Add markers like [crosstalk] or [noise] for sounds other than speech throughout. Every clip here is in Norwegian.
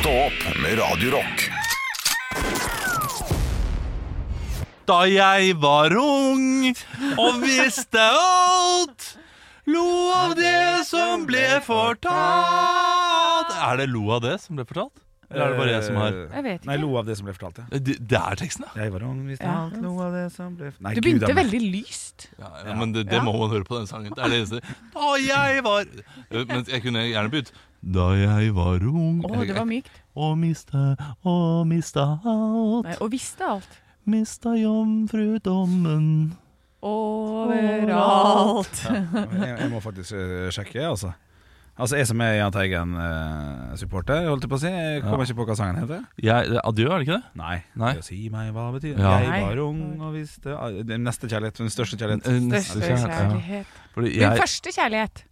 Stå opp med Radio Rock. Da jeg var ung og visste alt, lo av det som ble fortalt Er det lo av det som ble fortalt? Eller er det bare jeg som har Jeg vet Nei, lo av det som ble fortalt, ja. Det, det er teksten, ja. Jeg var ung, visste Ja. alt, lo av det som ble Nei, Du begynte veldig lyst. ja, ja men det, det må man høre på den sangen. Det er det eneste. Da jeg var [laughs] Men jeg kunne gjerne begynt Da jeg var ung Å, det var mykt. og mista og mista alt. Nei, og visste alt. Mista jomfrudommen. Overalt. jeg, jeg må faktisk eh, sjekke, altså. Altså, Jeg som er Jahn Teigen-supporter, holdt jeg på å si. Jeg kommer ikke på hva sangen heter. Jeg, adjø, er det ikke det? Nei. Nei. Det Si meg hva betyr Ja. Jeg var ung og visste ah, neste kjærlighet, den største kjærlighet. Eh, Største neste kjærlighet, ja. Min jeg, første kjærlighet.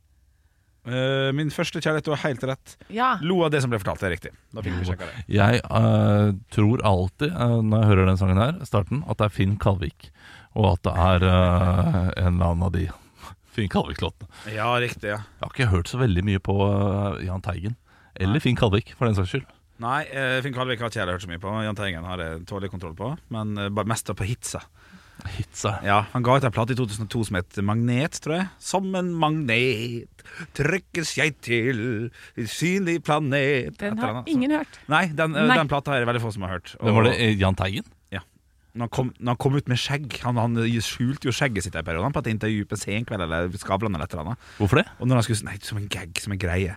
Eh, min første kjærlighet, du har helt rett. Ja. Lo av det som ble fortalt, det er riktig. Da fikk vi det. Jeg uh, tror alltid, uh, når jeg hører den sangen her, starten, at det er Finn Kalvik. Og at det er en eller annen av de [laughs] Finn Kalvik-låtene. Ja, riktig, ja. Jeg har ikke hørt så veldig mye på Jahn Teigen. Eller Finn Kalvik, for den saks skyld. Nei, Finn Kalvik har ikke jeg hørt så mye på. Jahn Teigen har jeg tålelig kontroll på, men bare mest på hitsa. Hitsa. Ja, Han ga ut en plate i 2002 som het Magnet, tror jeg. Som en magnet trykkes jeg til en synlig planet Den har ingen hørt. Nei, den, eh, Nei. den plata er det veldig få som har hørt. Og Hvem var det? Eh, Jahn Teigen? Når han, kom, når han kom ut med skjegg Han, han skjulte jo skjegget sitt en periode. På et intervju på Senkveld eller Skavlan eller et eller annet. Hvorfor det? Og når han skulle Nei, som en gag, som en greie.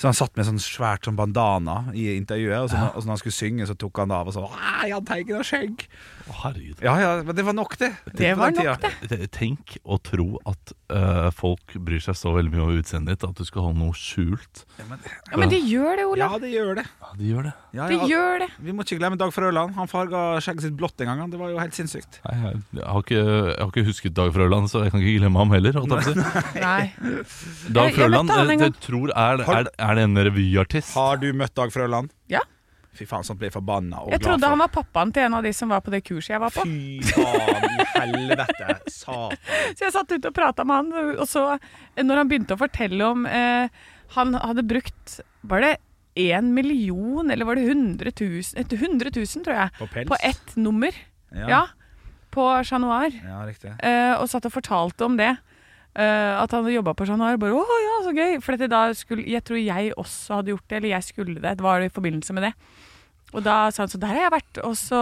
Så han satt med sånn svært sånn bandana i intervjuet, og så, og så når han skulle synge, så tok han det av og sånn «Ah, Jahn Teigen har skjegg! Å, herregud. Ja ja, men det var nok, det. Det På var nok, det. Det- Tenk å tro at uh, folk bryr seg så veldig mye om utseendet ditt at du skal ha noe skjult. Ja, men, Ja, Men det gjør det, ja, Olav. det gjør det. Ja, de gjør det. Ja, Det ja. gjør det. Vi må ikke glemme Dag Frøland. Han farga skjegget sitt blått en gang. Det var jo helt sinnssykt. Nei, jeg, jeg, har ikke, jeg har ikke husket Dag Frøland, så jeg kan ikke glemme ham heller. jeg. Nei. Dag [laughs] Jeg- jeg Frøland, eh, gang. jeg tror er, er, er det en revyartist? Har du møtt Dag Frøland? Ja. Fy faen, sånt blir forbanna og Jeg glad trodde for. han var pappaen til en av de som var på det kurset jeg var på. Fy faen helvete. Satan. Så jeg satt ute og prata med han, og så, eh, når han begynte å fortelle om eh, Han hadde brukt Var det én million, eller var det 100 000? Et 100 000, tror jeg. På pels? På ett nummer. Ja. Ja. På Chat Noir. Ja, riktig. eh, og satt og fortalte om det. Eh, at han hadde jobba på Chat Noir. Bare, ja, så gøy! For da skulle, jeg tror jeg også hadde gjort det, eller jeg skulle det. Det var i forbindelse med det. Og da sa han så der har jeg vært, og så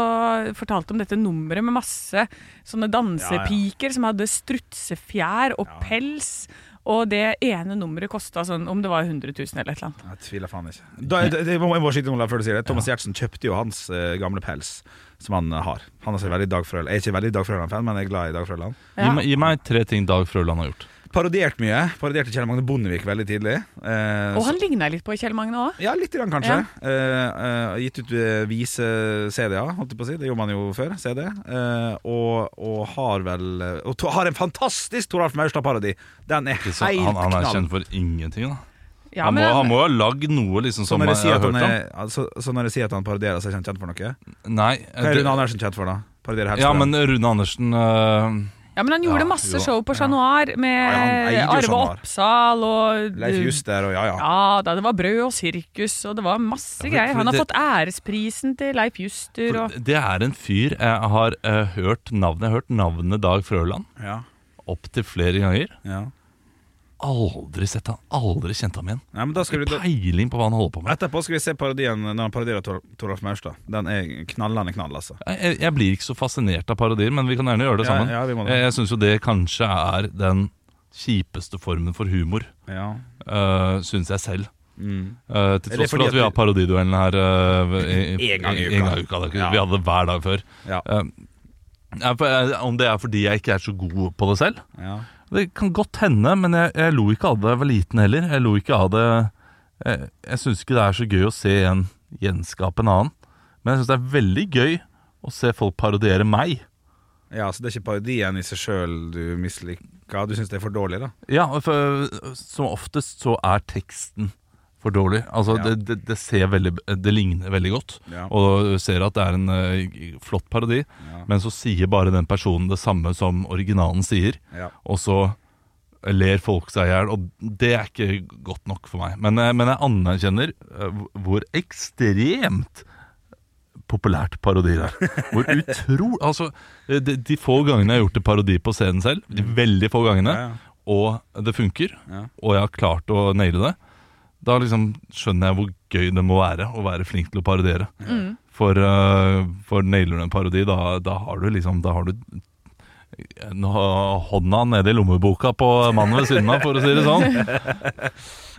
fortalte om dette nummeret med masse sånne dansepiker som hadde strutsefjær og pels. Og det ene nummeret kosta sånn om det var 100 000 eller et eller annet. Jeg tviler faen ikke. Da, det, det, jeg må jeg må skyte inn, før du sier det. Thomas Giertsen kjøpte jo hans eh, gamle pels, som han eh, har. Han er så veldig Dag Frøland. Jeg er ikke veldig Dag Frøland-fan, men jeg er glad i Dag Frøland. Gi, meg, gi meg tre ting Dag Frøland har gjort. Parodiert mye. Parodierte Kjell Magne Bondevik veldig tidlig. Eh, Og han ligna litt på Kjell Magne òg. Ja, litt grann, kanskje. Ja. eh, gitt ut eh, vise-CD-er, holdt jeg på å si. Det gjorde man jo før. CD. Eh, og, og har vel eh, Og to, har en fantastisk Toralf Maurstad-parodi. Den er helt knall. han, han er kjent for ingenting, da. Ja, han, må, men han må ha lagd noe liksom Så som jeg har hørt om. er, altså, så når jeg sier at han parodierer, så er han kjent for noe? Nei. Hva er Rune Andersen kjent for, da? Parodierer ja, men Rune Andersen eh, Ja, men han gjorde Ja, masse jo. show på Chat Noir med Ja, Arve Oppsal og Leif Juster og ja, ja. Ja da, det var brød og sirkus, og det var masse Ja, for- greier. Han har det- fått æresprisen til Leif Juster og Det er en fyr jeg har uh, hørt navnet Jeg har hørt navnet Dag Frøland ja. opptil flere ganger. ja. Aldri sett han, aldri kjent ham igjen. Nei, men da skal vi, da, Peiling på hva han holder på med. etterpå skal vi se parodien når han parodierer Tor Toralf Maurstad. Den er knallende knall, altså. Jeg, jeg blir ikke så fascinert av parodier, men vi kan gjerne gjøre det sammen. ja, det. jeg jeg syns jo det kanskje er den kjipeste formen for humor, Ja. uh, syns jeg selv. Mm. Uh, til tross for at vi har parodiduellen her uh, [laughs] i, En gang i uka. En gang i uka Ja. Vi hadde det hver dag før. Ja. Ja, om det er fordi jeg ikke er så god på det selv? ja. Det kan godt hende, men jeg, jeg lo ikke av det jeg var liten heller. Jeg lo ikke av det Jeg, jeg syns ikke det er så gøy å se en gjenskape en annen, men jeg syns det er veldig gøy å se folk parodiere meg. Ja, Så det er ikke parodien i seg sjøl du misliker? Du syns det er for dårlig, da? Ja, for som oftest så er teksten for dårlig. Altså, Ja. det, det, det ser veldig Det ligner veldig godt. Ja. Og du ser at det er en uh, flott parodi, Ja. men så sier bare den personen det samme som originalen sier, og så ler folk seg i hjel, og det er ikke godt nok for meg. Men, eh, men jeg anerkjenner eh, hvor ekstremt populært parodi er. Hvor [laughs] utro... Altså, de, de få gangene jeg har gjort en parodi på scenen selv, de veldig få gangene, og det funker, og jeg har klart å naile det, da liksom skjønner jeg hvor gøy det må være å være flink til å parodiere. For, uh, for nailer du en parodi, da, da har du liksom Da har du hånda nede i lommeboka på mannen ved siden av, for å si det sånn. [laughs]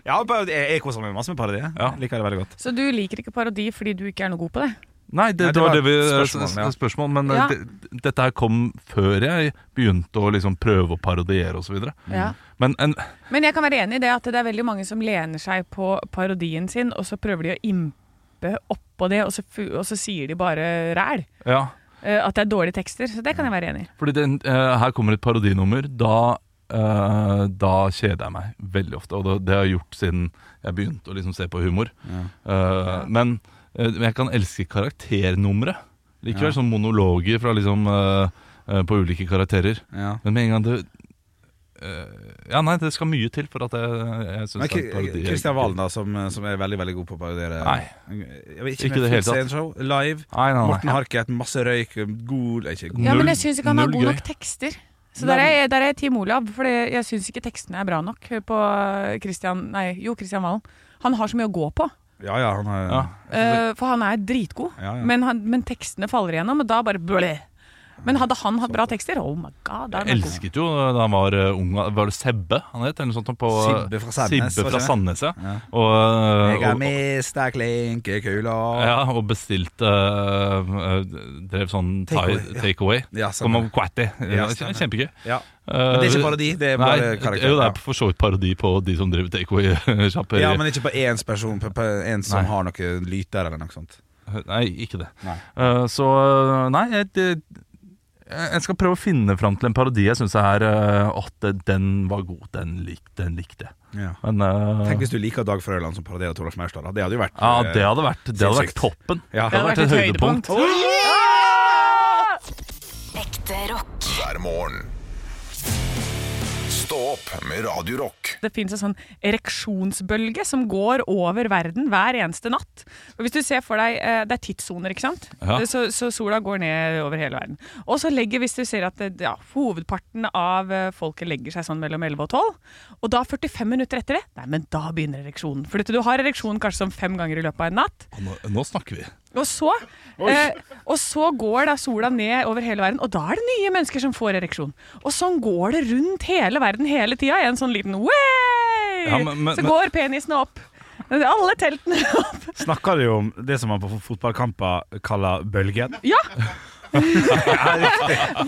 Ja, jeg, jeg koser meg masse med parodi. Ja. Liker det veldig godt. Så du liker ikke parodi fordi du ikke er noe god på det? Nei, det, Nei, det var det vi spørsmål, ja. spørsmål men Ja. det, dette her kom før jeg begynte å liksom prøve å parodiere osv. Ja. Men en, Men jeg kan være enig i det at det er veldig mange som lener seg på parodien sin, og så prøver de å impe oppå det, og så, og så sier de bare ræl. ja, Eh, At det er dårlige tekster. Så det kan jeg være enig i. fordi den, eh, her kommer et parodinummer. Da, eh, da kjeder jeg meg veldig ofte, og det, det har jeg gjort siden jeg begynte å liksom se på humor. Eh, men eh, men jeg kan elske karakternumre likevel, Ja. sånn monologer fra liksom eh, eh, på ulike karakterer. Ja. Men med en gang det eh, Ja, nei, det skal mye til for at jeg, jeg syns det er parodi. Kristian Valen, da, som, som er veldig veldig god på å parodiere. Nei. Jeg vet Ikke med det hele tatt. Show, Live. Nei, nei, nei. Morten Harket, masse røyk, god Ikke god. Ja, men jeg syns ikke han har gode god nok tekster. Så der er, der er Team Olav, for jeg syns ikke tekstene er bra nok på Christian Nei, jo, Christian Valen. Han har så mye å gå på, Ja, ja, han er Ja. eh, for han er dritgod. Ja, ja. Men, han, men tekstene faller igjennom, og da bare blø. Men hadde han hatt bra tekster, oh my god, da Jeg elsket jo da han var uh, ung Var det Sebbe han het? Eller noe sånt på Sibbe fra Sandnes, Sibbe fra? Sandnes, ja. Ja. Og, uh, Jeg er mista klinkekula. ja, og bestilte uh, Drev sånn Takeaway, Take ja. takeaway. Ja. Kjempegøy. Ja. Men det er ikke parodi, det er bare karakter. Jo, det er for så vidt parodi på de som driver takeaway-sjapper. ja, men ikke på én person, på, på en som Nei. har noe lyter eller noe sånt. Nei, ikke det. Nei. Uh, så nei, jeg, det, jeg skal prøve å finne fram til en parodi jeg syns er uh, At den var god. Den, lik, den likte jeg. Ja. Men uh, Tenk hvis du liker Dag Frøland som parodierer Toralf Maurstad. Det hadde jo vært Ja, eh, det hadde vært, det hadde vært toppen. Ja. Det hadde vært et høydepunkt. Ekte rock. hver morgen. Stå opp med Radio Rock. Det fins en sånn ereksjonsbølge som går over verden hver eneste natt. Og hvis du ser for deg, eh, Det er tidssoner, ikke sant? Ja. Så, så sola går ned over hele verden. Og så legger, hvis du ser at det, ja, hovedparten av eh, folket legger seg sånn mellom 11 og 12, og da 45 minutter etter det, nei, men da begynner ereksjonen. For du har ereksjon kanskje sånn fem ganger i løpet av en natt. Nå, nå snakker vi. Og så, eh, og så går da sola ned over hele verden, og da er det nye mennesker som får ereksjon. Og sånn går det rundt hele verden hele tida, i en sånn liten way! Ja, men- men- så men- går penisene opp. Alle teltene opp. Snakker du om det som man på fotballkamper kaller bølgen? Ja! [laughs]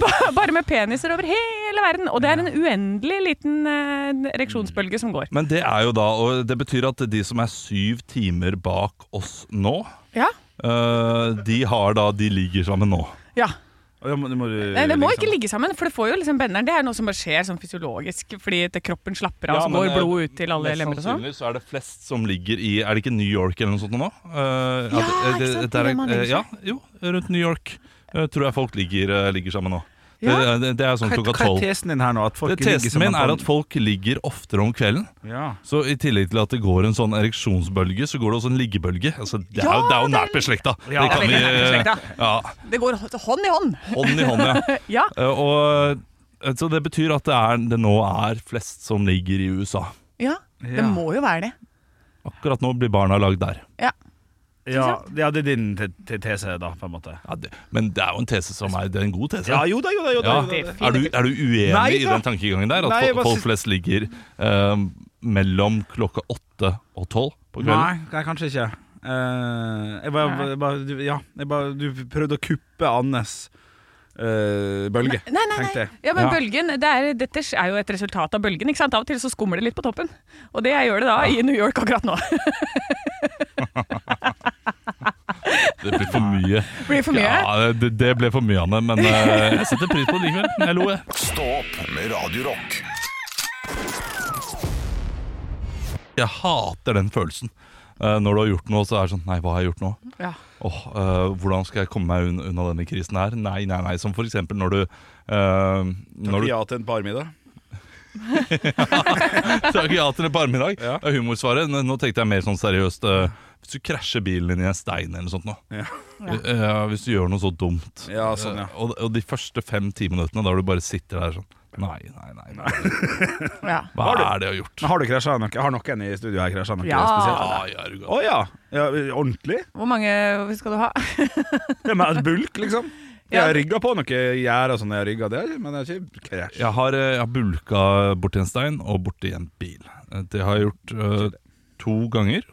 Ba- Bare med peniser over hele verden. Og det er en uendelig liten eh, ereksjonsbølge som går. Men det er jo da Og det betyr at de som er syv timer bak oss nå, Ja. Eh, de har da De ligger sammen nå. ja. Da må, da må Nei, det må ikke ligge sammen, for det får jo liksom benderen. Det er noe som bare skjer sånn fysiologisk, fordi at kroppen slapper av, Ja, så går blod ut til alle Mest lemmer og sånn. sannsynlig så er det flest som ligger i Er det ikke New York eller noe sånt nå? Uh, Ja, det- ikke sant? der er- man eh, Ja, jo, rundt New York uh, tror jeg folk ligger, uh, ligger sammen nå. Ja. Det, det, er sånn Hva, tolv. hva er tesen din her nå? At folk Det- Tesen min er at folk ligger oftere om kvelden. ja. Så i tillegg til at det går en sånn ereksjonsbølge, så går det også en liggebølge. Altså, det, er, Ja, det er jo nært beslekta. Ja, det kan vi beslekta. ja, Det går hånd i hånd. Hånd i hånd, ja. [laughs] Ja. Eh, Og, eh, så det betyr at det, er, det nå er flest som ligger i USA. ja. Det Ja. må jo være det. Akkurat nå blir barna lagd der. Ja. Ja, ja, det er din te te tese, da, på en måte. Ja, det, men det er jo en tese som er Det er en god tese. Ja, jo da, jo da. Jo da, Ja. jo da. Er. Du, er du uenig Nei i den tankegangen der? At Nei, bare folk flest ligger eh, mellom klokka åtte og tolv på kvelden? Nei, nei, kanskje ikke. Uh, jeg bare, jeg bare, du, ja, jeg bare, du prøvde å kuppe Annes eh, bølge, Nei, nei, tenkte jeg. Ja, men Ja. bølgen, det er, Dette er jo et resultat av bølgen. ikke sant? Av og til så skummer det litt på toppen. Og det gjør det da i New York akkurat nå. [laughs] Det blir for mye. Blir for mye? Ja, det, det ble for mye, Anne. Men uh, jeg setter pris på det likevel. Jeg lo, jeg. Stopp med radiorock. Jeg hater den følelsen. Eh, når du har gjort noe, så er det sånn Nei, hva har jeg gjort nå? Ja. Oh, uh, hvordan skal jeg komme meg un unna denne krisen her? Nei, nei, nei. Som for eksempel når du uh, Når Takk du ja til en parmiddag. [laughs] Takk ja til en parmiddag. Ja. Det er humorsvaret. Nå nå tenkte jeg mer sånn seriøst. Uh, hvis du krasjer bilen din i en stein eller noe sånt nå. Ja. Uh, hvis du gjør noe så dumt. Ja, sånn, ja. Og, og de første fem-ti minuttene, da du bare sitter der sånn Nei, nei, nei. nei. [laughs] Ja. Hva Har du- er det å gjøre? gjort? Har du krasja noe? Har noen i studio her krasja noe Ja. spesielt? Ah, ja, Å gal. ja. ja. Ordentlig? Hvor mange skal du ha? [laughs] Ja, men bulk, liksom? Jeg har rygga på noe gjerde og sånn, jeg har rigget det, men det er ikke krasj. Jeg har, eh, jeg har bulka borti en stein og borti en bil. Eh, Det har jeg gjort uh, to ganger.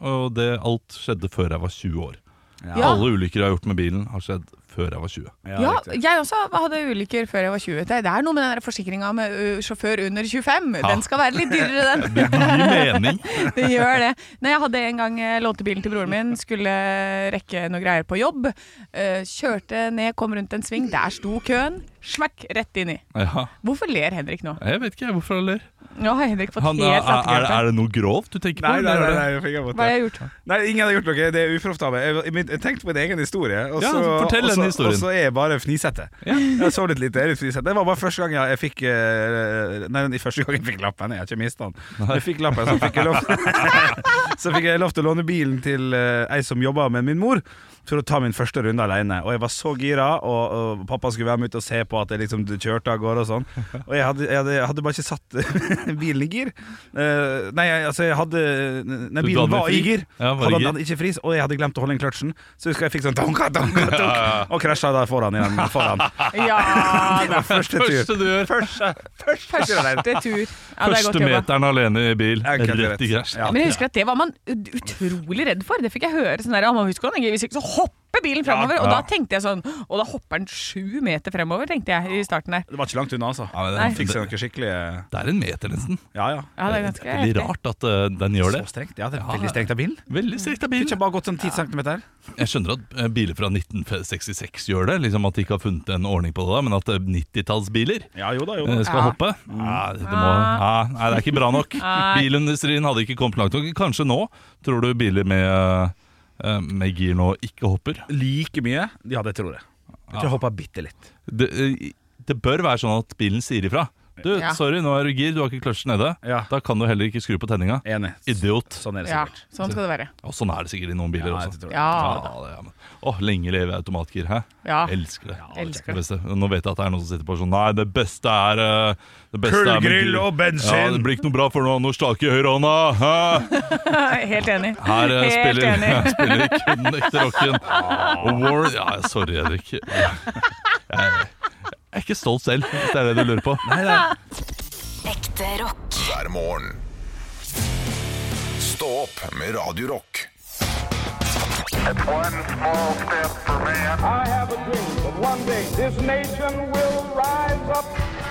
Og det, alt skjedde før jeg var 20 år. Ja. Alle ulykker jeg har gjort med bilen, har skjedd før jeg var 20. Ja, jeg også hadde ulykker før jeg var 20. Det det er noe med den forsikringa med sjåfør under 25. Den skal være litt dyrere, den. Det gir mening. [laughs] Det gjør det. Når jeg hadde en gang lånt lånte bilen til broren min, skulle rekke noe greier på jobb. eh, Kjørte ned, kom rundt en sving, der sto køen. Smakk, rett inn i. Ja. Hvorfor ler Henrik nå? Jeg vet ikke hvorfor han ler. Nå har Henrik fått Han, helt er, er, det noe grovt du tenker på? Nei, nei, nei, nei, jeg fikk. Hva har jeg gjort? Nei, ingen har gjort noe. Det er uproft av meg. Jeg, jeg, jeg tenkte på min egen historie. Og Ja, fortell og den så- historien. Og så er jeg bare fnisete. Jeg så litt lite, jeg er litt fnisete. Det var bare første gang jeg, jeg fikk eh, Nei, den første gang jeg fikk lappen. Jeg har ikke mista den. Jeg fikk lappen, så fikk jeg lov [laughs] Så fikk jeg lov til å låne bilen til eh, ei som jobba med min mor. For å ta min første runde alene. Og jeg var så gira, og, og pappa skulle være med ut og se på at jeg liksom kjørte av gårde og sånn. [laughs] Og jeg hadde, jeg hadde, jeg hadde bare ikke satt [laughs] bilen i gir. Uh, nei, jeg- altså, jeg hadde Nei, bilen hadde var fri? i gir. Ja, var hadde, gir. hadde ikke fris, og jeg hadde glemt å holde inn kløtsjen. Så husker jeg fikk sånn donka, donka, donka, og krasja der foran. igjen, [laughs] foran. Ja, Det var første tur. Første du gjør. Første, første tur første tur. Ja, Første meteren alene i bil. Rett i krasj. Ja. Men jeg husker at det var man utrolig redd for. Det fikk jeg høre. sånn der, «Ja, man husker Hvis ikke så hopper bilen fremover. Ja, Og da tenkte jeg sånn Og da hopper den sju meter fremover, tenkte jeg i starten der. Det var ikke langt unna, altså. Ja, det, Fikk seg noe skikkelig det er en meter, nesten. Ja, ja. Ja, det er ganske Veldig rart at uh, den gjør det. Så strengt. Ja, det er Ja, veldig strengt av bilen. Veldig strengt av Fikk Kunne ikke bare gått sånn 10 centimeter. Jeg skjønner at eh, biler fra 1966 gjør det, liksom at de ikke har funnet en ordning på det, da, men at eh, 90-tallsbiler Ja, jo da, jo da. eh, skal Ja. hoppe ja, det, må, ja, Nei, det er ikke bra nok. [laughs] Bilindustrien hadde ikke kommet langt nok. Kanskje nå tror du biler med, eh, med gir nå ikke hopper. Like mye? Ja, det tror jeg. Jeg tror jeg hoppa bitte litt. Det, eh, det bør være sånn at bilen sier ifra. Du, Ja. sorry, nå er du gir, du har ikke kløtsjen nede. Ja. Da kan du heller ikke skru på tenninga. Enig. Idiot. Sånn er det Ja, sikkert. sånn skal det være. Og sånn er det sikkert i noen biler Ja, også. jeg tror det. Ja, Ja, det er, men. Åh, lenge leve automatgir, hæ? Ja. Elsker det. elsker Det det. beste. Nå vet jeg at det er noen som sitter på sånn Nei, det beste er eh, det beste er med Kullgrill gir. og bensin. Ja, det blir ikke noe bra for noen å stake i høyrehånda. Hæ? [laughs] Helt enig. Her eh, Helt spiller, enig. [laughs] spiller kun ekte rocken. Og [laughs] War Ja, sorry, Erik. Jeg, jeg er ikke stolt selv, hvis det er det du lurer på. [laughs] Nei, nei. Ekte rock. hver morgen. Stå opp med Radio Rock. One small step for man. I have a dream that one day this nation will rise up.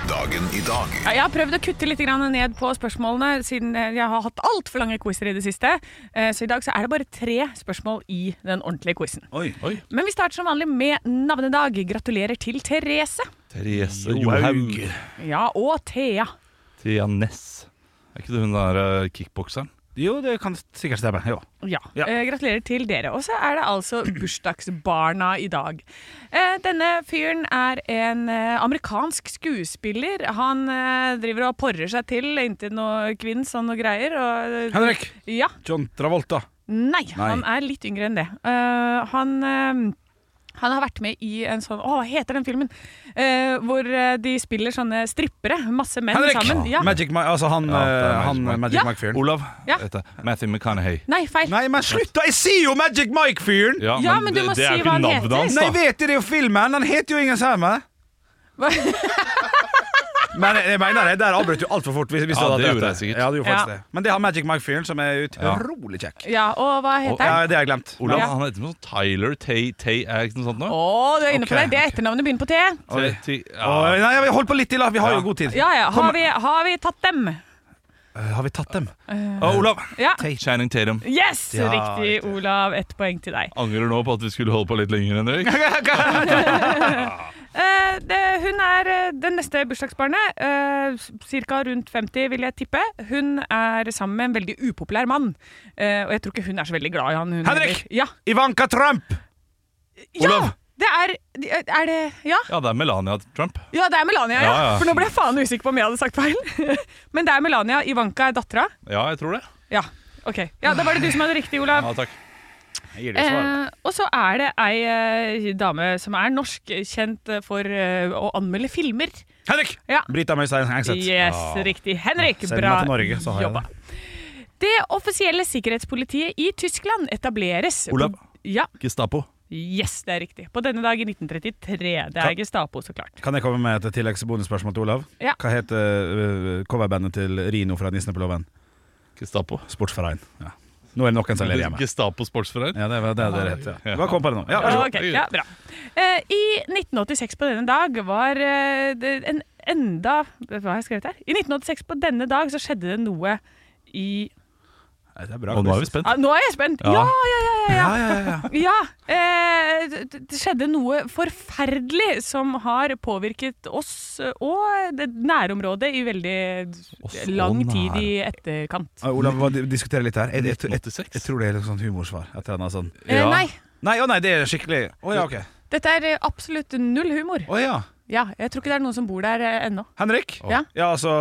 Dagen i dag jeg har prøvd å kutte litt ned på spørsmålene, siden eh, jeg har hatt altfor lange quizer i det siste. Eh, Så i dag så er det bare tre spørsmål i den ordentlige quizen. Men vi starter som vanlig med navnedag. Gratulerer til Therese. Therese Johaug. Ja, og Thea. Thea Ness. Er ikke det hun der eh, kickbokseren? Jo, det kan sikkert stemme. Jo. Ja. Ja. Eh, gratulerer til dere. Og så er det altså bursdagsbarna i dag. Eh, denne fyren er en eh, amerikansk skuespiller. Han eh, driver og porrer seg til inntil noe kvinns og noe greier. Og, Henrik. Ja. John Travolta. Nei, Nei. han er litt yngre enn det. Eh, han, eh, han har vært med i en sånn Å, hva heter den filmen? Eh, hvor eh, de spiller sånne strippere. Masse menn Henrik! sammen. Ja. Magic Mike, altså han, Ja, eh, Magic han Mike. Magic Ja. Mike-fyren. Olav. Ja. Matthew McConaughey. Nei, feil. Nei, men slutt da! Jeg sier jo Magic Mike-fyren! Ja, Ja, men du må si hva han heter. hans, Nei, jeg vet det, det er jo filmen! Han heter jo ingen samme! Men jeg, mener det, der avbrøt du altfor fort. Hvis, hvis Ja, du hadde det gjorde jeg sikkert. Ja, du gjorde faktisk Ja. det. Men det har Magic Mike-fyren, som er utrolig kjekk. Ja, og hva heter Ja, det har jeg glemt. Olav, Ja. han heter noe Tyler Tay Tay Er det ikke noe sånt nå? Å, du er inne på Ok, det. Det er etternavnet begynner på T. Oi. Ja. nei, hold på litt til, da. Vi har jo god tid. Ja, ja. Har vi, har vi tatt dem? Eh, har vi tatt dem? Å, Olav! Ja. Shining Tatum. Yes! Ja, Riktig, Olav. Ett poeng til deg. Angrer nå på at vi skulle holde på litt lenger, Henrik. Eh, [laughs] [laughs] det, hun er eh, det neste bursdagsbarnet. Uh, Ca. rundt 50, vil jeg tippe. Hun er sammen med en veldig upopulær mann. Eh, og jeg tror ikke hun er så veldig glad i han. Hun Henrik! Ja. Ivanka Trump! ja! Olav! Det er, er det Ja? Ja, det er Melania Trump. Ja, det er Melania, ja. Ja, ja. For nå ble jeg faen usikker på om jeg hadde sagt feil. [laughs] Men det er Melania. Ivanka er dattera. Ja, jeg tror det. Ja. Ok. Ja, Da var det du som hadde riktig, Olav. Ja, takk. Jeg gir deg svar. Eh, og så er det ei eh, dame som er norsk, kjent for eh, å anmelde filmer. Henrik! Ja. Brita Møystein Hengseth. Yes, riktig. Henrik, Send bra meg til Norge, så har jeg jobba. Det offisielle sikkerhetspolitiet i Tyskland etableres Olav. Ja, Gestapo. yes, det er riktig. På denne dag i 1933. Det er Gestapo, så klart. Kan jeg komme med et tilleggsbonusspørsmål til Olav? Ja. Hva heter uh, coverbandet til Rino fra Nissene på låven? Gestapo. Sportsforein. Ja. Nå er det noen som ler hjemme. Gestapo sportsforening. Ja, det er det det heter Ja. Hva kom på det nå? Ja, god. Ja, bra. Eh, I 1986 på denne dag var eh, det en enda Hva har jeg skrevet her? I 1986 på denne dag så skjedde det noe i Nei, Det er bra. Og nå er vi spent. ah, Nå er jeg spent! Ja, Ja. ja, ja! ja, ja. [laughs] Eh, det, skjedde noe forferdelig som har påvirket oss og det nærområdet i veldig lang tid i etterkant. Ah, Olav, hva diskuterer litt her. Jeg, jeg, jeg, jeg, tror det er et sånt humorsvar. Sånn. Eh, nei, Nei, å nei, det er skikkelig Å ja, ok. dette er eh, absolutt null humor. Å ja. Ja, jeg tror ikke det er noen som bor der eh, ennå. Henrik? Ja. Ja, så,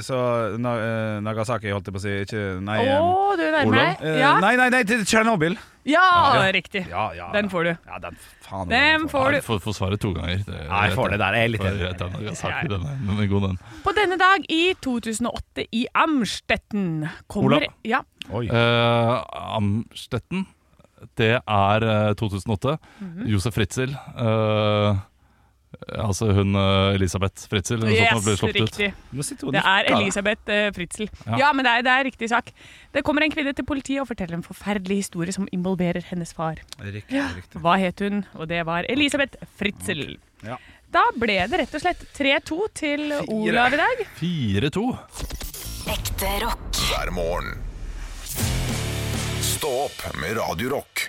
så na, eh, Nagasaki, holdt jeg på å si. Ikke Nei. Å, eh, du er deg. eh, Ja. Nei, nei, nei, til Tsjernobyl. ja, Ja. riktig. Ja, ja. Den får du. Ja, den faen Den får du. får, får svaret to ganger. Det, Nei, jeg får det der. Jeg er litt Jeg enig. den, Nagasaki, den, er- den er god, den. På denne dag i 2008 i Amstetten kommer Olav? Ja. Oi. Uh, Amstetten, det er eh, 2008. Mhm. Josef Fritzel. eh, altså hun eh, Elisabeth Fritzel. Yes, ble sluppet ut. riktig. Det er. Elisabeth eh, Fritzel. Ja, Ja. men det er, det er riktig sak. Det kommer en kvinne til politiet og forteller en forferdelig historie som involverer hennes far. Riktig, riktig. Hva het hun? Og det var Elisabeth Fritzel. Ja. Da ble det rett og slett 3-2 til Olav i dag. 4-2. Ekte rock. hver morgen. Stå opp med Radio Rock.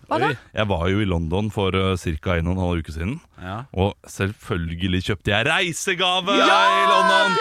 Hva da? Jeg var jo i London for uh, ca. en og en halv uke siden. Ja. Og selvfølgelig kjøpte jeg reisegave i London!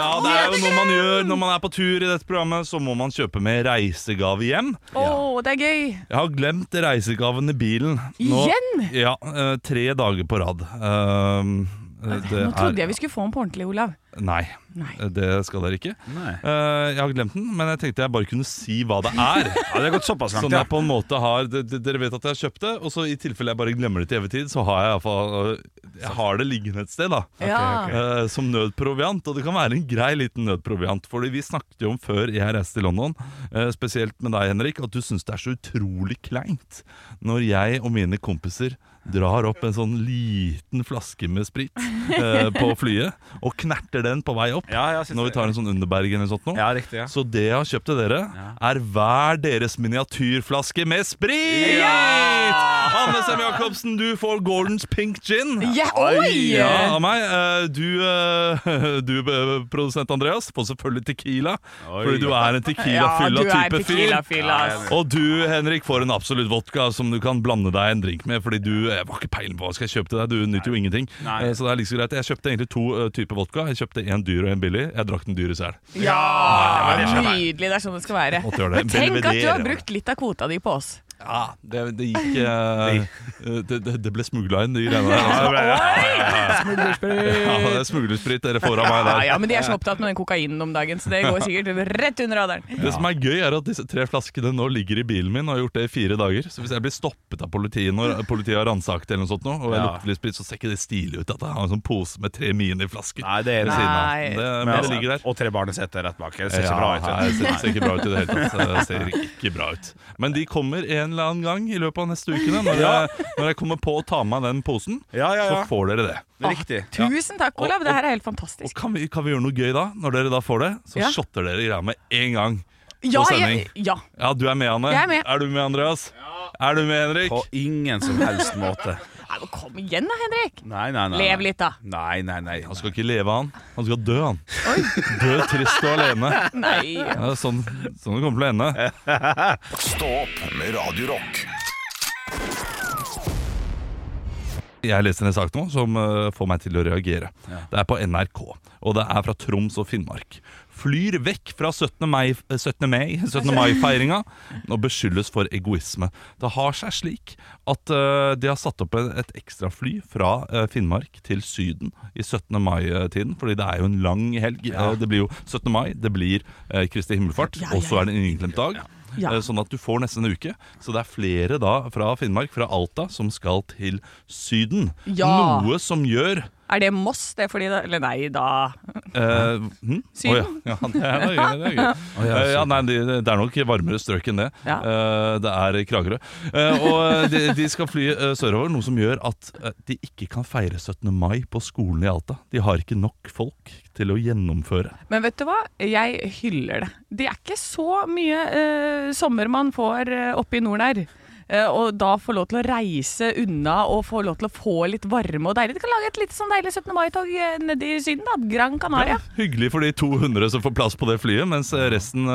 Ja, det er jo noe man gjør når man er på tur i dette programmet. Så må man kjøpe med reisegave hjem. Oh, det er gøy! Jeg har glemt reisegaven i bilen. Igjen? Ja, uh, tre dager på rad. Eh, det Nå trodde er- jeg vi skulle få den på ordentlig, Olav. Nei, Nei. det skal dere ikke. Nei. Eh, jeg har glemt den, men jeg tenkte jeg bare kunne si hva det er. [laughs] Ja, det har gått såpass langt, Sånn jeg på en måte har Dere vet at jeg har kjøpt det, og så i tilfelle jeg bare glemmer det til evig tid, så har jeg iallfall Jeg har det liggende et sted, da. Ja. Eh, som nødproviant. Og det kan være en grei liten nødproviant. Fordi vi snakket jo om før jeg reiste til London, eh, spesielt med deg, Henrik, at du syns det er så utrolig kleint når jeg og mine kompiser drar opp en sånn liten flaske med sprit eh, på flyet, og knerter den på vei opp. Ja, ja, Når vi tar en sånn Underberg eller noe sånt. Ja, riktig, ja. Så det jeg har kjøpt til dere, er hver deres miniatyrflaske med sprit! Anne Sem Jacobsen, du får Gordons Pink Gin. Ja, oi! Ja, av meg. Eh, Du, eh, du eh, produsent Andreas, får selvfølgelig Tequila. Fordi du er en Tequila-fylla du er type fyr. Og du, Henrik, får en absolutt vodka som du kan blande deg en drink med. Fordi du jeg var ikke peiling på hva skal jeg kjøpe til deg. Du nytter jo ingenting. Nei. Eh, Så det er like greit. Jeg kjøpte egentlig to uh, typer vodka. Jeg kjøpte en dyr og en billig. Jeg drakk den dyre selv. Ja, nydelig. Det er sånn det skal være. Men tenk at du har brukt litt av kvota di på oss. Ja, det, det gikk uh, det, det, det ble smugla inn, de greiene der. Smuglersprit! Ja, det er smuglersprit dere får av meg der. ja, men de er så opptatt med den kokainen om dagen, så det går sikkert rett under radaren. Det som er gøy, er at disse tre flaskene nå ligger i bilen min og har gjort det i fire dager. Så hvis jeg blir stoppet av politiet når politiet har ransakt eller noe sånt nå, og jeg lukter litt sprit, så ser ikke det stilig ut at jeg har en sånn pose med tre miniflasker Nei, det er ved det. siden av. Det, Men men det altså, ligger der. Og tre barnesetter rett bak. Det ser ikke bra ut. Det ser, ser ikke bra ut i det hele tatt. Det ser ikke bra ut. Men de kommer en eller annen gang i løpet av neste ukene. Når, jeg, når jeg kommer på å ta med meg den posen, Ja, ja, ja. så får dere det. Riktig. Tusen takk, Olav. Det her er helt fantastisk. Og kan vi, kan vi gjøre noe gøy da? Når dere da får det, så Ja. shotter dere greia med en gang. Ja, jeg, ja. Ja, du er med, Anne. Jeg er med. Er du med, Andreas? Er du med, Henrik? På ingen som helst måte. Nei, men Kom igjen da, Henrik. Nei, nei, nei. Lev litt, da. Nei, nei, nei. Han skal ikke leve, han. Han skal dø, han. [laughs] Dø trist og alene. Nei. Ja, sånn, sånn det kommer til å ende. Stå opp med Radio Jeg leser en sak nå som uh, får meg til å reagere. Det er på NRK, og det er fra Troms og Finnmark. Flyr vekk fra 17. mai-feiringa 17. mai- 17. [laughs] mai-feiringa og beskyldes for egoisme. Det har seg slik at uh, de har satt opp et et ekstrafly fra uh, Finnmark til Syden i 17. mai-tiden, fordi det er jo en lang helg. Eh, Det blir jo 17. mai, det blir eh, Kristi himmelfart, Ja, ja, og så er det en innklemt dag. Ja. Eh, Sånn at du får nesten en uke. Så det er flere da fra Finnmark, fra Alta, som skal til Syden. Ja. Noe som gjør Er det Moss? Det er fordi det, Eller nei, da eh, hm? Syden? Å ja. [laughs] ja, det er, det er. Det er gøy. [laughs] Eh, ja, nei, det, er nok varmere strøk enn det. Ja. Eh, det er Kragerø. Uh, og de, de skal fly sørover, noe som gjør at de ikke kan feire 17. mai på skolen i Alta. De har ikke nok folk til å gjennomføre. Men vet du hva? Jeg hyller det. Det er ikke så mye sommer man får oppe i nord her. Eh, og da få lov til å reise unna og få lov til å få litt varme og deilig. Du kan lage et litt sånn deilig 17. mai-tog eh, nede i Syden, da. Gran Canaria. Hyggelig for de 200 som får plass på det flyet, mens eh, resten,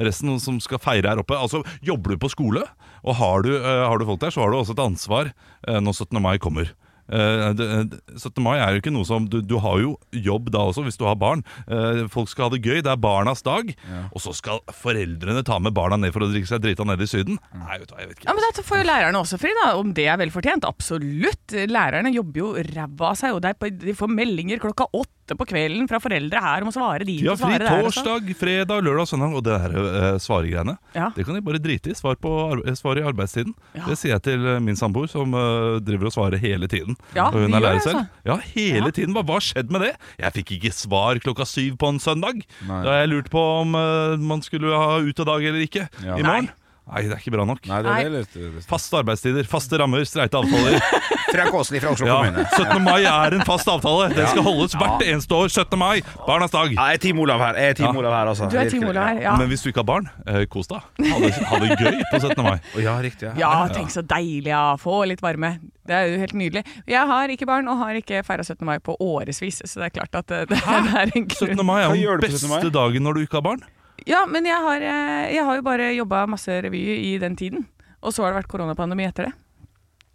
resten som skal feire her oppe Altså, Jobber du på skole, og har du, har du folk der, så har du også et ansvar når 17. mai kommer. Eh, det- det- 17. mai er jo ikke noe som du, du har jo jobb da også, hvis du har barn. Eh, folk skal ha det gøy. Det er barnas dag. Og så skal foreldrene ta med barna ned for å drikke seg drita ned i Syden. Nei, vet du hva, jeg vet ikke. Ja, men Da får jo lærerne også fri, da. Om det er vel fortjent? Absolutt. Lærerne jobber jo ræva av seg, og de får meldinger klokka åtte på kvelden fra foreldre her om å svare dit De Ja, og fri svare der. og sånn. torsdag, fredag, lørdag, søndag. Og det der uh, svaregreiene, Ja. det kan de bare drite i. Svar, på, eh, svar i arbeidstiden. Ja. Det sier jeg til eh, min samboer, som uh, driver og svarer hele tiden. Ja, og hun er lærer det, selv. altså. Ja, hele Ja. tiden. Hva har skjedd med det? Jeg fikk ikke svar klokka syv på en søndag. Nei. Da har jeg lurt på om uh, man skulle ha utedag eller ikke Ja. i morgen. Nei, det er ikke bra nok. Nei, det er litt, litt Faste arbeidstider, faste rammer, streite avtaler. [laughs] Frank Åsli fra Oslo Ja, kommune. 17. mai er en fast avtale. Den skal holdes hvert eneste år. 17. mai, barnas dag. Ja, jeg er Team Olav her. Jeg er Team Ja. Olav her altså. Du er Team Olav her, ja. Men hvis du ikke har barn, eh, kos deg. Ha det, ha det gøy på 17. mai. Ja, riktig. Ja. Ja, tenk så deilig, ja. Få litt varme. Det er jo helt nydelig. Jeg har ikke barn og har ikke feira 17. mai på årevis, så det er klart at [laughs] det, det er en 17. mai er den du på 17. mai? beste dagen når du ikke har barn. Ja, men jeg har, eh, jeg har jo bare jobba masse revy i den tiden. Og så har det vært koronapandemi etter det.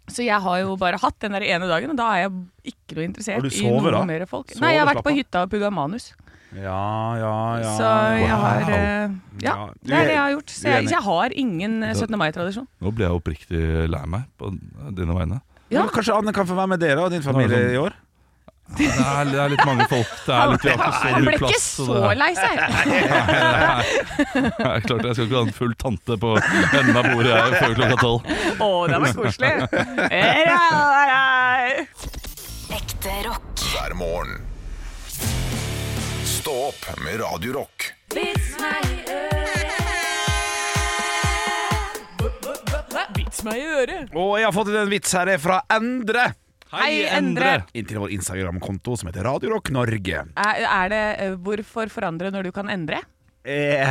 Så jeg har jo bare hatt den der ene dagen, og da er jeg ikke noe interessert Har du i noe da? mer folk. Sover, Nei, jeg har vært på hytta og pugga manus. Ja, ja, ja. Så jeg har Wow. eh, Ja, Ja, du det er er- det jeg har gjort. Så jeg, jeg har ingen eh, 17. mai-tradisjon. Nå ble jeg oppriktig lei meg på dine vegne. Ja. Men Kanskje Anne kan få være med dere og din familie i år? Det er, det er litt mange folk. Det er litt, vi har ikke så Han mye ble ikke så lei seg. [laughs] det er klart Jeg skal ikke ha en full tante på enden av bordet her før klokka tolv. Å, det var koselig. Ekte rock. hver morgen. Stå opp med Radio Rock. Vits meg i øret. Og jeg har fått en vits her fra Endre. Hei, Endre. Inntil vår Instagram-konto som heter Radio Rock Norge. Er, er det eh, hvorfor forandre når du kan endre? Eh,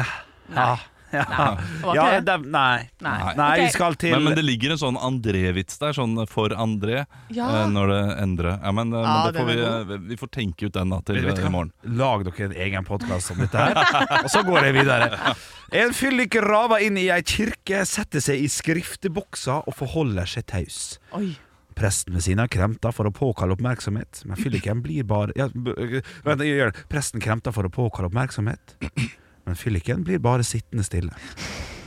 ja. Ja. nei, ja det. det, nei. Nei. Nei, vi skal til Men, men det ligger en sånn André-vits der, sånn for André, Ja. eh, når det endrer. Ja, men, Ja, men det får vi, vi får tenke ut den da til i morgen. Lag dere en egen podkast om dette her, og så går jeg videre. En fyllik raver inn i ei kirke, setter seg i skrifteboksa og forholder seg taus. Oi. Presten ved siden av kremta for å påkalle oppmerksomhet, men fylliken blir bare ja, Vent, jeg gjør det. Presten kremta for å påkalle oppmerksomhet, men fylliken blir bare sittende stille.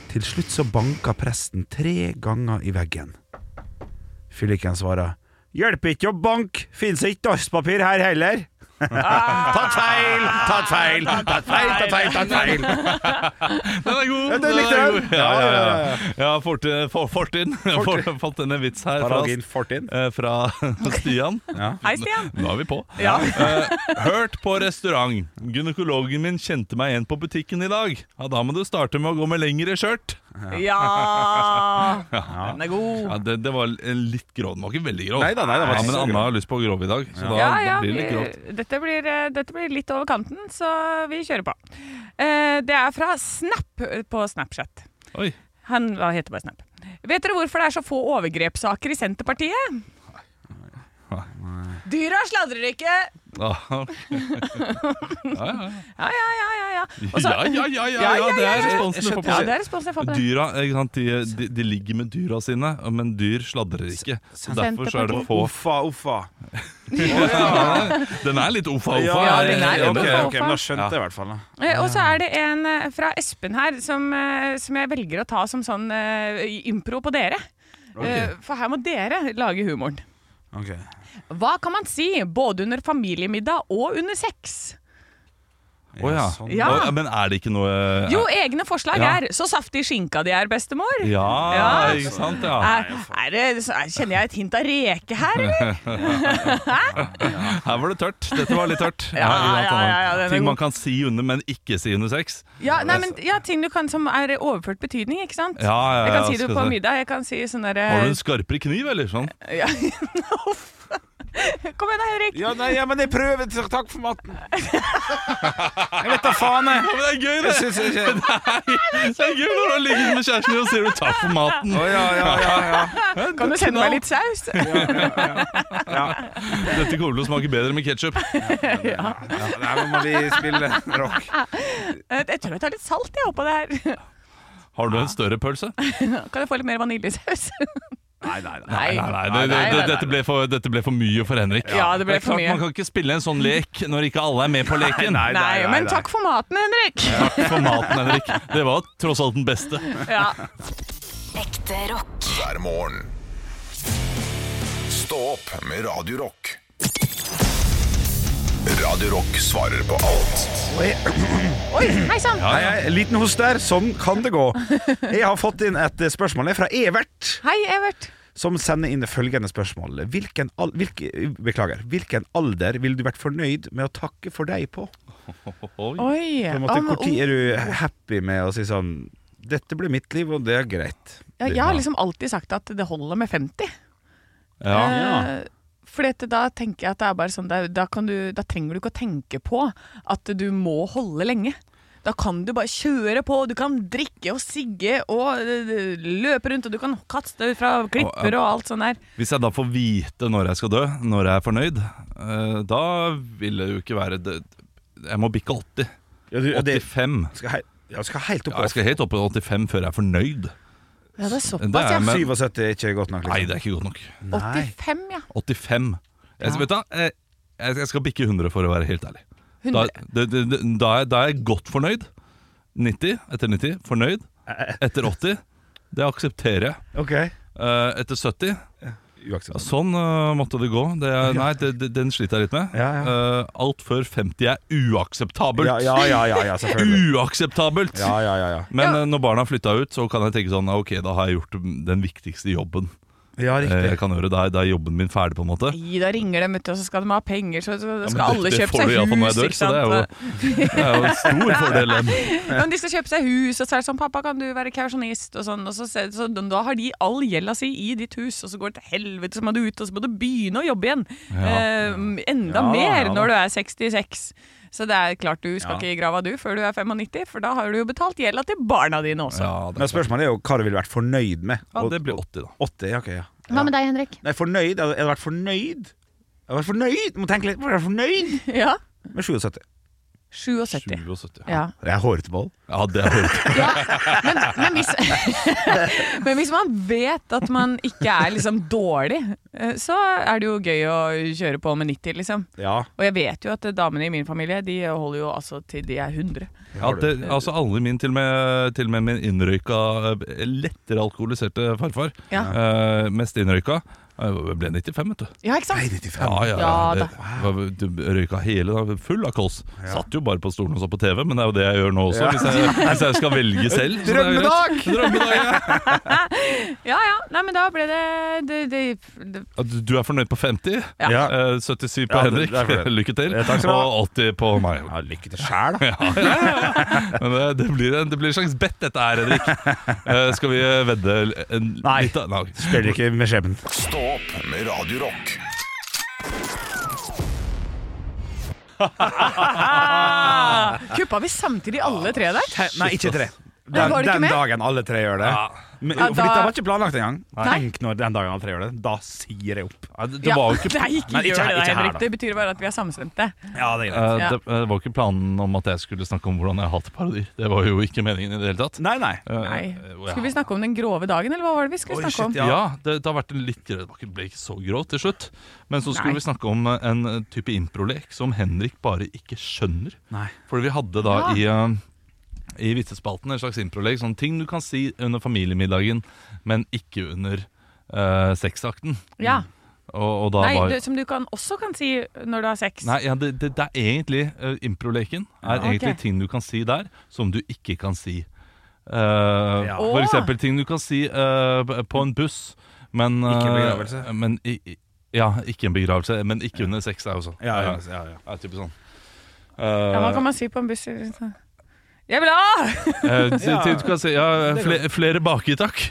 Til slutt så banka presten tre ganger i veggen. Fylliken svarer Hjelper ikke å banke, fins ikke dasspapir her heller. Tatt feil, tatt feil, tatt feil, tatt feil, tatt feil. Den er god! Ja, den likte er jeg. god. Ja, ja, ja. ja fortin. For, fortin. For, fått en vits her fra, Fortin. eh, fra [laughs] Stian. Hei, Stian. Nå er vi på. Ja. Eh, hørt på restaurant. Gynekologen min kjente meg igjen på butikken i dag. Ja, da må du starte med å gå med lengre skjørt. [laughs] Ja! Den er god. Ja, det, det var litt grov. Den var ikke veldig grov. Neida, nei, det var ja, men så Anna grov. har lyst på grov i dag, så da, Ja, ja, da blir det litt vi- grovt. dette, blir, eh, dette blir litt over kanten, så vi kjører på. Eh, det er fra Snap på Snapchat. Oi. Han hva heter bare Snap. Vet dere hvorfor det er så få overgrepssaker i Senterpartiet? Dyra sladrer ikke! Ja, ja, ja. Ja, ja, ja, ja. ja. Og så- ja, ja, ja, ja, ja, det er responsen du får på Ja, det. er responsen jeg får på det. Dyra, ikke sant? De, de, de ligger med dyra sine, men dyr sladrer ikke. Så derfor så er det få Uffa, uffa. Den er litt uffa-uffa. [laughs] Ja, den er litt ok, uffa, ok, men da skjønte jeg i hvert fall. Da. Eh, Og så er det en eh, fra Espen her som, eh, som jeg velger å ta som sånn eh, impro på dere. Eh, For her må dere lage humoren. Ok. Hva kan man si både under familiemiddag og under sex? Å ja. sånn. Ja. Men er det ikke noe Jo, egne forslag Ja. er 'så saftig skinka de er, bestemor'. Ja, Ja. ikke sant? Ja. Er, er det, kjenner jeg et hint av reke her, eller? [laughs] Her var det tørt. Dette var litt tørt. Ja, ikke ja, ja, ja, er Ting god. man kan si under, men ikke si under sex. Ja, nei, men, ja, ting du kan som er overført betydning, ikke sant? Ja, ja, jeg kan si det på middag. Jeg kan si sånn derre Har du en skarpere kniv, eller sånn? [laughs] ja. Kom igjen da, Henrik. Ja, nei, ja, men jeg prøver. Takk for maten. [laughs] Jeg vet da faen, jeg. Ja, men det er gøy, Jeg det! syns [laughs] Nei, Det er gøy når du ligger med kjæresten din og sier du 'takk for maten'. Oh, ja, ja, ja. ja. Kan du sende meg litt saus? Dette kommer til å smake bedre med ketsjup. ja. Nei, nå må vi spille rock. Eh, Jeg tror jeg tar litt salt jeg oppå det her. Har du en større pølse? Kan jeg få litt mer vaniljesaus? Nei, nei, nei. Nei, nei, nei, det, Nei, det, nei, nei, dette, ble for, dette ble for mye for Henrik. Ja, det ble for mye. Man kan ikke spille en sånn lek når ikke alle er med på leken. Nei, nei, Nei, men takk for maten, Henrik. Takk for maten, Henrik. Det var tross alt den beste. Ja. Ekte rock. hver morgen. Stå opp med Radio Rock. Radio Rock svarer på alt Oi, hei sann. Hei, hei, liten host der. Sånn kan det gå. Jeg har fått inn et spørsmål fra Evert, Hei, Evert. som sender inn følgende spørsmål. Hvilken, al hvilke, beklager, hvilken alder ville du vært fornøyd med å takke for deg på? Oi. På en måte, Om- Hvor tid er du happy med å si sånn Dette ble mitt liv, og det er greit. Ja, jeg har liksom alltid sagt at det holder med 50. Ja. Eh, fordi at da tenker jeg at det er bare sånn da, du, da trenger du ikke å tenke på at du må holde lenge. Da kan du bare kjøre på, du kan drikke og sigge og eh, løpe rundt, og du kan kaste fra klipper og alt sånt der. Hvis jeg da får vite når jeg skal dø, når jeg er fornøyd, eh, da vil det jo ikke være det. Jeg må bikke 80. Ja, du, det 85. skal, hei, skal helt opp Ja, jeg skal helt opp på 85 før jeg er fornøyd. Ja, det er Det såpass, er ja. med- 77 er ikke godt nok. Nei, Liksom. det er ikke godt nok. 85, ja. 85. Jeg, vet du, hva, eh, jeg, jeg skal bikke 100 for å være helt ærlig. Da, 100. det, det, det, da, er, da er jeg godt fornøyd. 90 etter 90, fornøyd. Etter 80, det aksepterer jeg. Ok, Eh, etter 70, uakseptabelt. sånn uh, måtte det gå. Det er, nei, det, det, den sliter jeg litt med. Ja, ja. Uh, alt før 50 er uakseptabelt. Ja, ja, ja, selvfølgelig. [laughs] Uakseptabelt! Ja, ja, ja, ja. Men uh, når barna flytta ut, så kan jeg tenke sånn Ok, da har jeg gjort den viktigste jobben ja eh, riktig. jeg kan gjøre. Da er, da er jobben min ferdig, på en måte. Nei, da ringer de, vet du, og så skal de ha penger, så Ja, skal alle det, det kjøpe seg iallfall når hus, jeg dør, ikke så det er jo, [laughs] det er jo en stor fordel. Ja, men de skal kjøpe seg hus, og så er det sånn 'Pappa, kan du være kausjonist?' og sånn. Og så, så da har de all gjelda si i ditt hus, og så går det til helvete, så må du ut, og så må du begynne å jobbe igjen. Eh, enda Ja, mer ja når du er 66. Så det er klart du skal Ja. ikke i grava du før du er 95, for da har du jo betalt gjelda til barna dine også. Ja, Men spørsmålet er jo hva du ville vært fornøyd med. ja, det blir 80, da. 80, ja, ok, ja. Hva med deg, Henrik? Nei, fornøyd? Jeg hadde vært fornøyd. Jeg hadde vært fornøyd Må tenke litt, Jeg hadde vært fornøyd [laughs] Ja. med 77. 77. 77. Ja. Det er hårete mål. Ja, det er hårete. Men, men, hvis, [laughs] men hvis man vet at man ikke er liksom dårlig, eh, så er det jo gøy å kjøre på med 90, liksom. Ja. Og jeg vet jo at damene i min familie De holder jo altså til de er 100. Ja, det, altså alle mine, til og med, til og med min innrøyka, eh, lettere alkoholiserte farfar, Ja. uh, mest innrøyka, eh, ble 95, vet du. Ja, ikke sant? Ja, ja, Ja, det, da. var- du røyka hele da, full av kols. Satt jo bare på stolen og så på TV, men det er jo det jeg gjør nå også, Ja. hvis, jeg, hvis jeg skal velge [laughs] selv. Drømmedag! det. Drømmedag! ja. [laughs] Ja ja. Nei, men da ble det, det, det, det Du er fornøyd på 50, Ja. eh, 77 på Ja, Henrik, det [laughs] lykke til, Ja, takk skal og 80 på meg. Ja, lykke til sjæl, da. Ja, ja, ja. Men det, det, blir en, det blir en slags bet dette her, Henrik. Eh, skal vi vedde en Nei. litt av- Nei. Spiller ikke med skjebnen. Stå opp med Radio Rock. Kuppa vi samtidig alle tre der? Nei, ikke tre. Den, var det ikke den dagen alle tre gjør det. Men, Ja, for dette var ikke planlagt engang. Tenk når den dagen alle tre gjør det. Da sier jeg opp. Det, det var jo ikke [laughs] Nei, ikke Nei, ikke gjør det, da, ikke her, Henrik. Det betyr bare at vi er samstemte. Ja, det er Eh, Ja. det, det var ikke planen om at jeg skulle snakke om hvordan jeg hater parodier. Det var jo ikke meningen i det hele tatt. Nei, nei. Uh, Nei. Skulle vi snakke om den grove dagen, eller hva var det vi skulle Oi, snakke shit, om? ja. Ja, det, det har vært en litt greit. Det ble ikke så grovt til slutt. Men så skulle Nei. vi snakke om eh, en eh, type improlek som Henrik bare ikke skjønner. Nei. Fordi vi hadde da i, eh, i vitsespalten en slags improlegg. Sånne ting du kan si under familiemiddagen, men ikke under uh, sexakten. Ja. Og, og da Nei, var du, som du kan, også kan si når du har sex. Nei, ja, det, det, det er egentlig uh, Improleken er Ja, egentlig ok. ting du kan si der, som du ikke kan si. Uh, Ja. For eksempel ting du kan si uh, på en buss, men uh, Ikke en begravelse. Men, i, ja, ikke en begravelse, men ikke under sex er jo sånn. Ja, ja, ja, ja. Sånn. Ja, hva kan man si på en buss? Jeg vil ha! Uh, si- Ja. kan si Ja, flere, flere baki, takk. [laughs]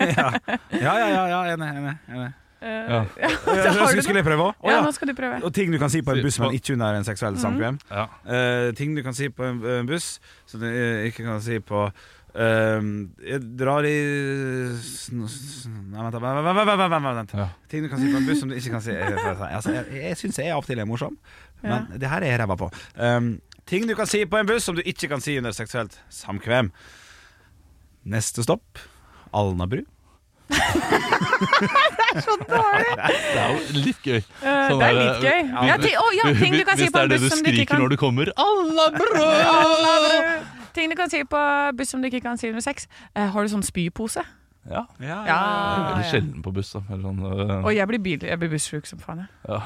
Ja, ja, ja, ja enig. enig, enig. Eh, Ja. ja, Ja, da har du skulle jeg prøve òg? Ja, nå skal du prøve. Og ting du kan si på en buss, men på- ikke under en seksuell samkvem. Ja. Eh, ting du kan si på en, en buss som du eh, ikke kan si på ehm, Jeg drar i sn- sn- Nei, vent, vent, vent, vent, vent, vent, vent. Ja. Ting du kan si på en buss som du ikke kan si eh, altså, Jeg, jeg syns jeg av og til er morsom, men det her er jeg ræva på. Um, ting du kan si på en buss som du ikke kan si under seksuelt samkvem. Neste stopp Alnabru. [laughs] Det er jo litt gøy. Eh, Sånn det er der, litt gøy. uh, Ja, ti- å, ja, ting du kan si Hvis på det en er det buss du som du ikke skriker kan når du kommer Alnabru! [laughs] Alnabru. Ting du kan si på buss som du ikke kan si under sex. Eh, har du sånn spypose? Ja. Ja, Ja, Veldig sjelden på buss. da eller sånn, uh, Og jeg blir, bil, jeg blir bussjuk som faen. jeg. ja.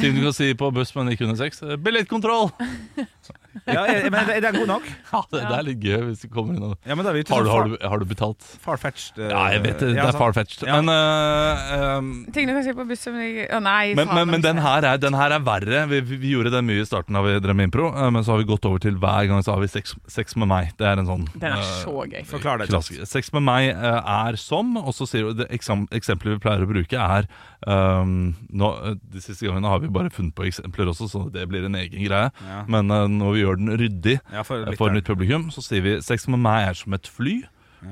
Ting du kan si på buss, men ikke under sex. Billettkontroll! [laughs] ja, jeg, men er den god nok? [laughs] Ja, det, det er litt gøy hvis du kommer inn og Ja, men da er vi ute Har du, har du, har du betalt? farfetched eh, Ja, jeg vet det. Det ja, er sant. far-fetched. Ja. Men, uh, um, Ting du kan si på bussen, men jeg- Å nei, men, men, men den, her er, den her er verre. Vi, vi, vi gjorde den mye i starten av Drømme Impro, uh, men så har vi gått over til hver gang så har vi sex, sex med meg. Det er en sånn Den er så gøy. Forklar det. Klassiker. Sex med meg eh, er som, og så sier du det eksam, Eksempelet vi pleier å bruke, er um, nå, eh, De siste gangene har vi bare funnet på eksempler også, så det blir en egen greie. Ja. Men eh, når vi gjør den ryddig Ja, for eh, for nytt publikum, så sier vi sex med meg er som et fly.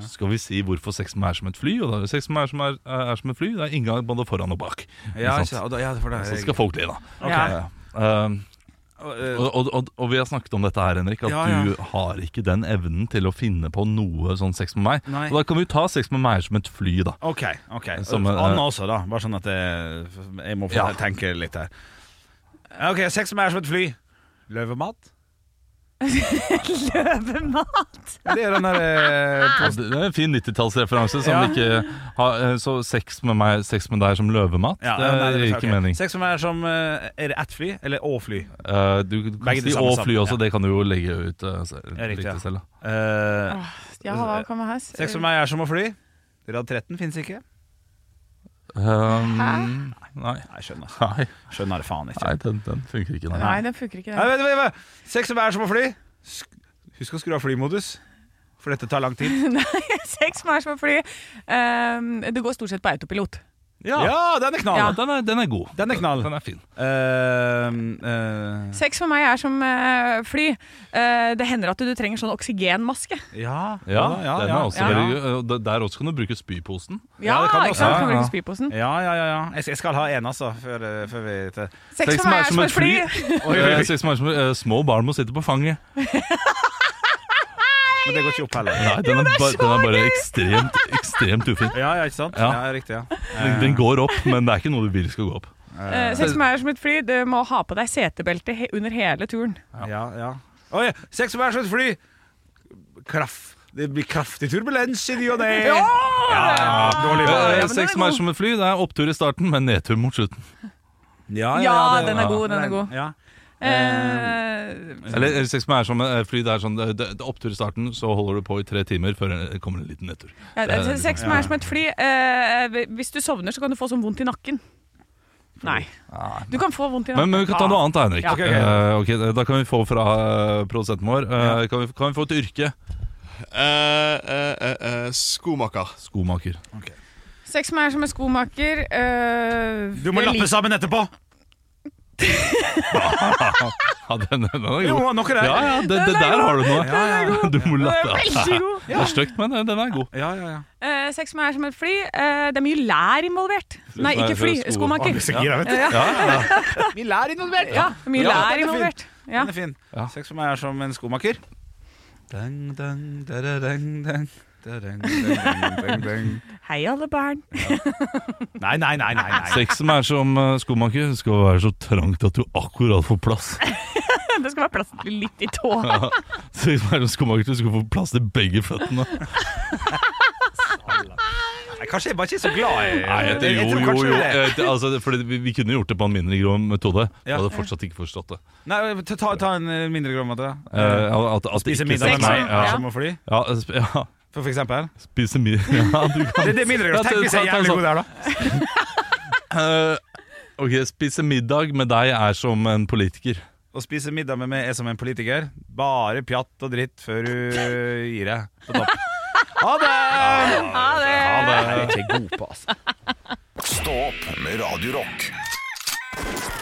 Så skal vi si hvorfor sex med meg er som et fly. Og da er det sex med meg er som, er, er som et fly. Det er inngang både foran og bak. Ja, Ikke og da, ja, det Så skal folk le, da. Okay. Ja. Um, Og, eh, og, og, og, vi har snakket om dette her, Henrik, at Ja, ja. du har ikke den evnen til å finne på noe sånn sex med meg. Nei. Og da kan vi ta sex med meg som et fly, da. OK. ok Som, eh, Anna også, da. Bare sånn at jeg, jeg må få Ja. tenke litt her. OK, sex med er som et fly. Løvemat? [laughs] Løvemat! Det er den der eh, det det er en fin 90-tallsreferanse. Ja. eh, så sex med, meg, sex med deg som løvemat, ja, det nei, gir ikke okay. mening. Sex med meg som eh, Er det ett fly, eller å fly? Uh, du kan Begge si å fly også, ja. det kan du jo legge ut uh, riktig, riktig, selv. Eh, Ja, hva kommer her? sex med meg er som å fly. Rad 13 fins ikke. Um, Hæ? Nei. Nei, skjønner. Nei, Skjønner det faen ikke. nei den, den funker ikke. Nei. Nei, den funker ikke. Nei, Den. vent, vent, vent. Sex med er som å fly. Sk- Husk å skru av flymodus, for dette tar lang tid. [laughs] Sex med er som å fly. Um, det går stort sett på autopilot. Ja, Ja, den er knall. Ja. Den, er, den er god. Den er knall. Den er fin. Eh, eh, Sex for meg er som eh, fly. Eh, det hender at du, trenger sånn oksygenmaske. ja, Ja, ja, den er også Ja. veldig god. Og Der også kan du bruke spyposen. Ja, det kan du ikke også. sant? Ja, Kan bruke spyposen. Ja, ja, ja, ja. Jeg, jeg skal ha en, altså, før, eh, før vi til. Sex for meg er som et fly. Eh, [laughs] sex med, eh, små barn må sitte på fanget. [laughs] Men det går ikke opp heller. Nei, den er, ba, den er bare ekstremt, ekstremt ufin. Ja, ja, ikke sant? Ja. Ja, riktig, ja. Den, den går opp, men det er ikke noe du vil skal gå opp. Eh, sex for meg er som et fly. Du må ha på deg setebelte he under hele turen. Ja, ja. Oi, sex som er som et fly! Kraft. Det blir kraftig turbulens i ny og ne. Ja, dårlig Eh, er sex som er som et fly, det er opptur i starten, men nedtur mot slutten. Ja, den er god, den er god. Ja. Eh, Eller eh, sex som er som fly, det er sånn det, det, det opptur i starten, så holder du på i tre timer før det kommer en liten nedtur. ja, Det er- sex som er som et fly. Eh, hvis du sovner, så kan du få sånn vondt i nakken. Nei. Du kan få vondt i nakken. men vi kan ta noe annet, Henrik. Ja. okay, okay. Eh, okay, da kan vi få fra uh, produsenten vår eh, kan, vi, kan vi få et yrke? Eh, eh, eh, eh, skomaker. Skomaker. Sex som er som en skomaker. eh, Du må lappe sammen etterpå! [laughs] Ja, den, den er Jo, god. noe der. Ja, ja, det, det der har du noe. Ja, ja. [laughs] Du må er veldig god. [laughs] Det er stygt, men den er god. Ja, ja, ja. Uh, sex som er som et fly. Uh, det er mye lær involvert. Nei, ikke fly. Skomaker. Så gira. Ja, ja, ja. mye lær involvert! Ja, mye Ja, lær er involvert. Ja. Den er fin. Ja. Sex for meg er som en skomaker. Dang, dang, da, da, dang, dang. Da, dang, dang, dang, dang, dang. Hei, alle barn. Nei, nei, nei. nei, nei. Sex som er som eh, skomaker, skal være så trangt at du akkurat får plass. [laughs] Det skal være plass til litt i tå. Ja. Sex som er som skomaker, du skal få plass til begge føttene. Nei, Kanskje jeg bare ikke er så glad i Nei, det, Jeg jo, tror jo, jo. det. Altså, det- fordi vi, vi kunne gjort det på en mindre grov metode. Ja. Jeg hadde fortsatt ikke forstått det. Nei, ta, ta- en eh, mindre grov metode. Uh, at, at Spise middag med meg Ja, som å fly, ja, ja. For, for eksempel. Spise middag [laughs] ja, du kan. Det, det er mindre godt. Tenk hvis jeg er jævlig god der, da. uh, [laughs] Ok, Spise middag med deg er som en politiker. Å spise middag med meg er som en politiker. Bare pjatt og dritt før du gir deg på topp. Ha det! Ha det! Ha det. Jeg er ikke god på, altså. Stå opp med Radio Rock.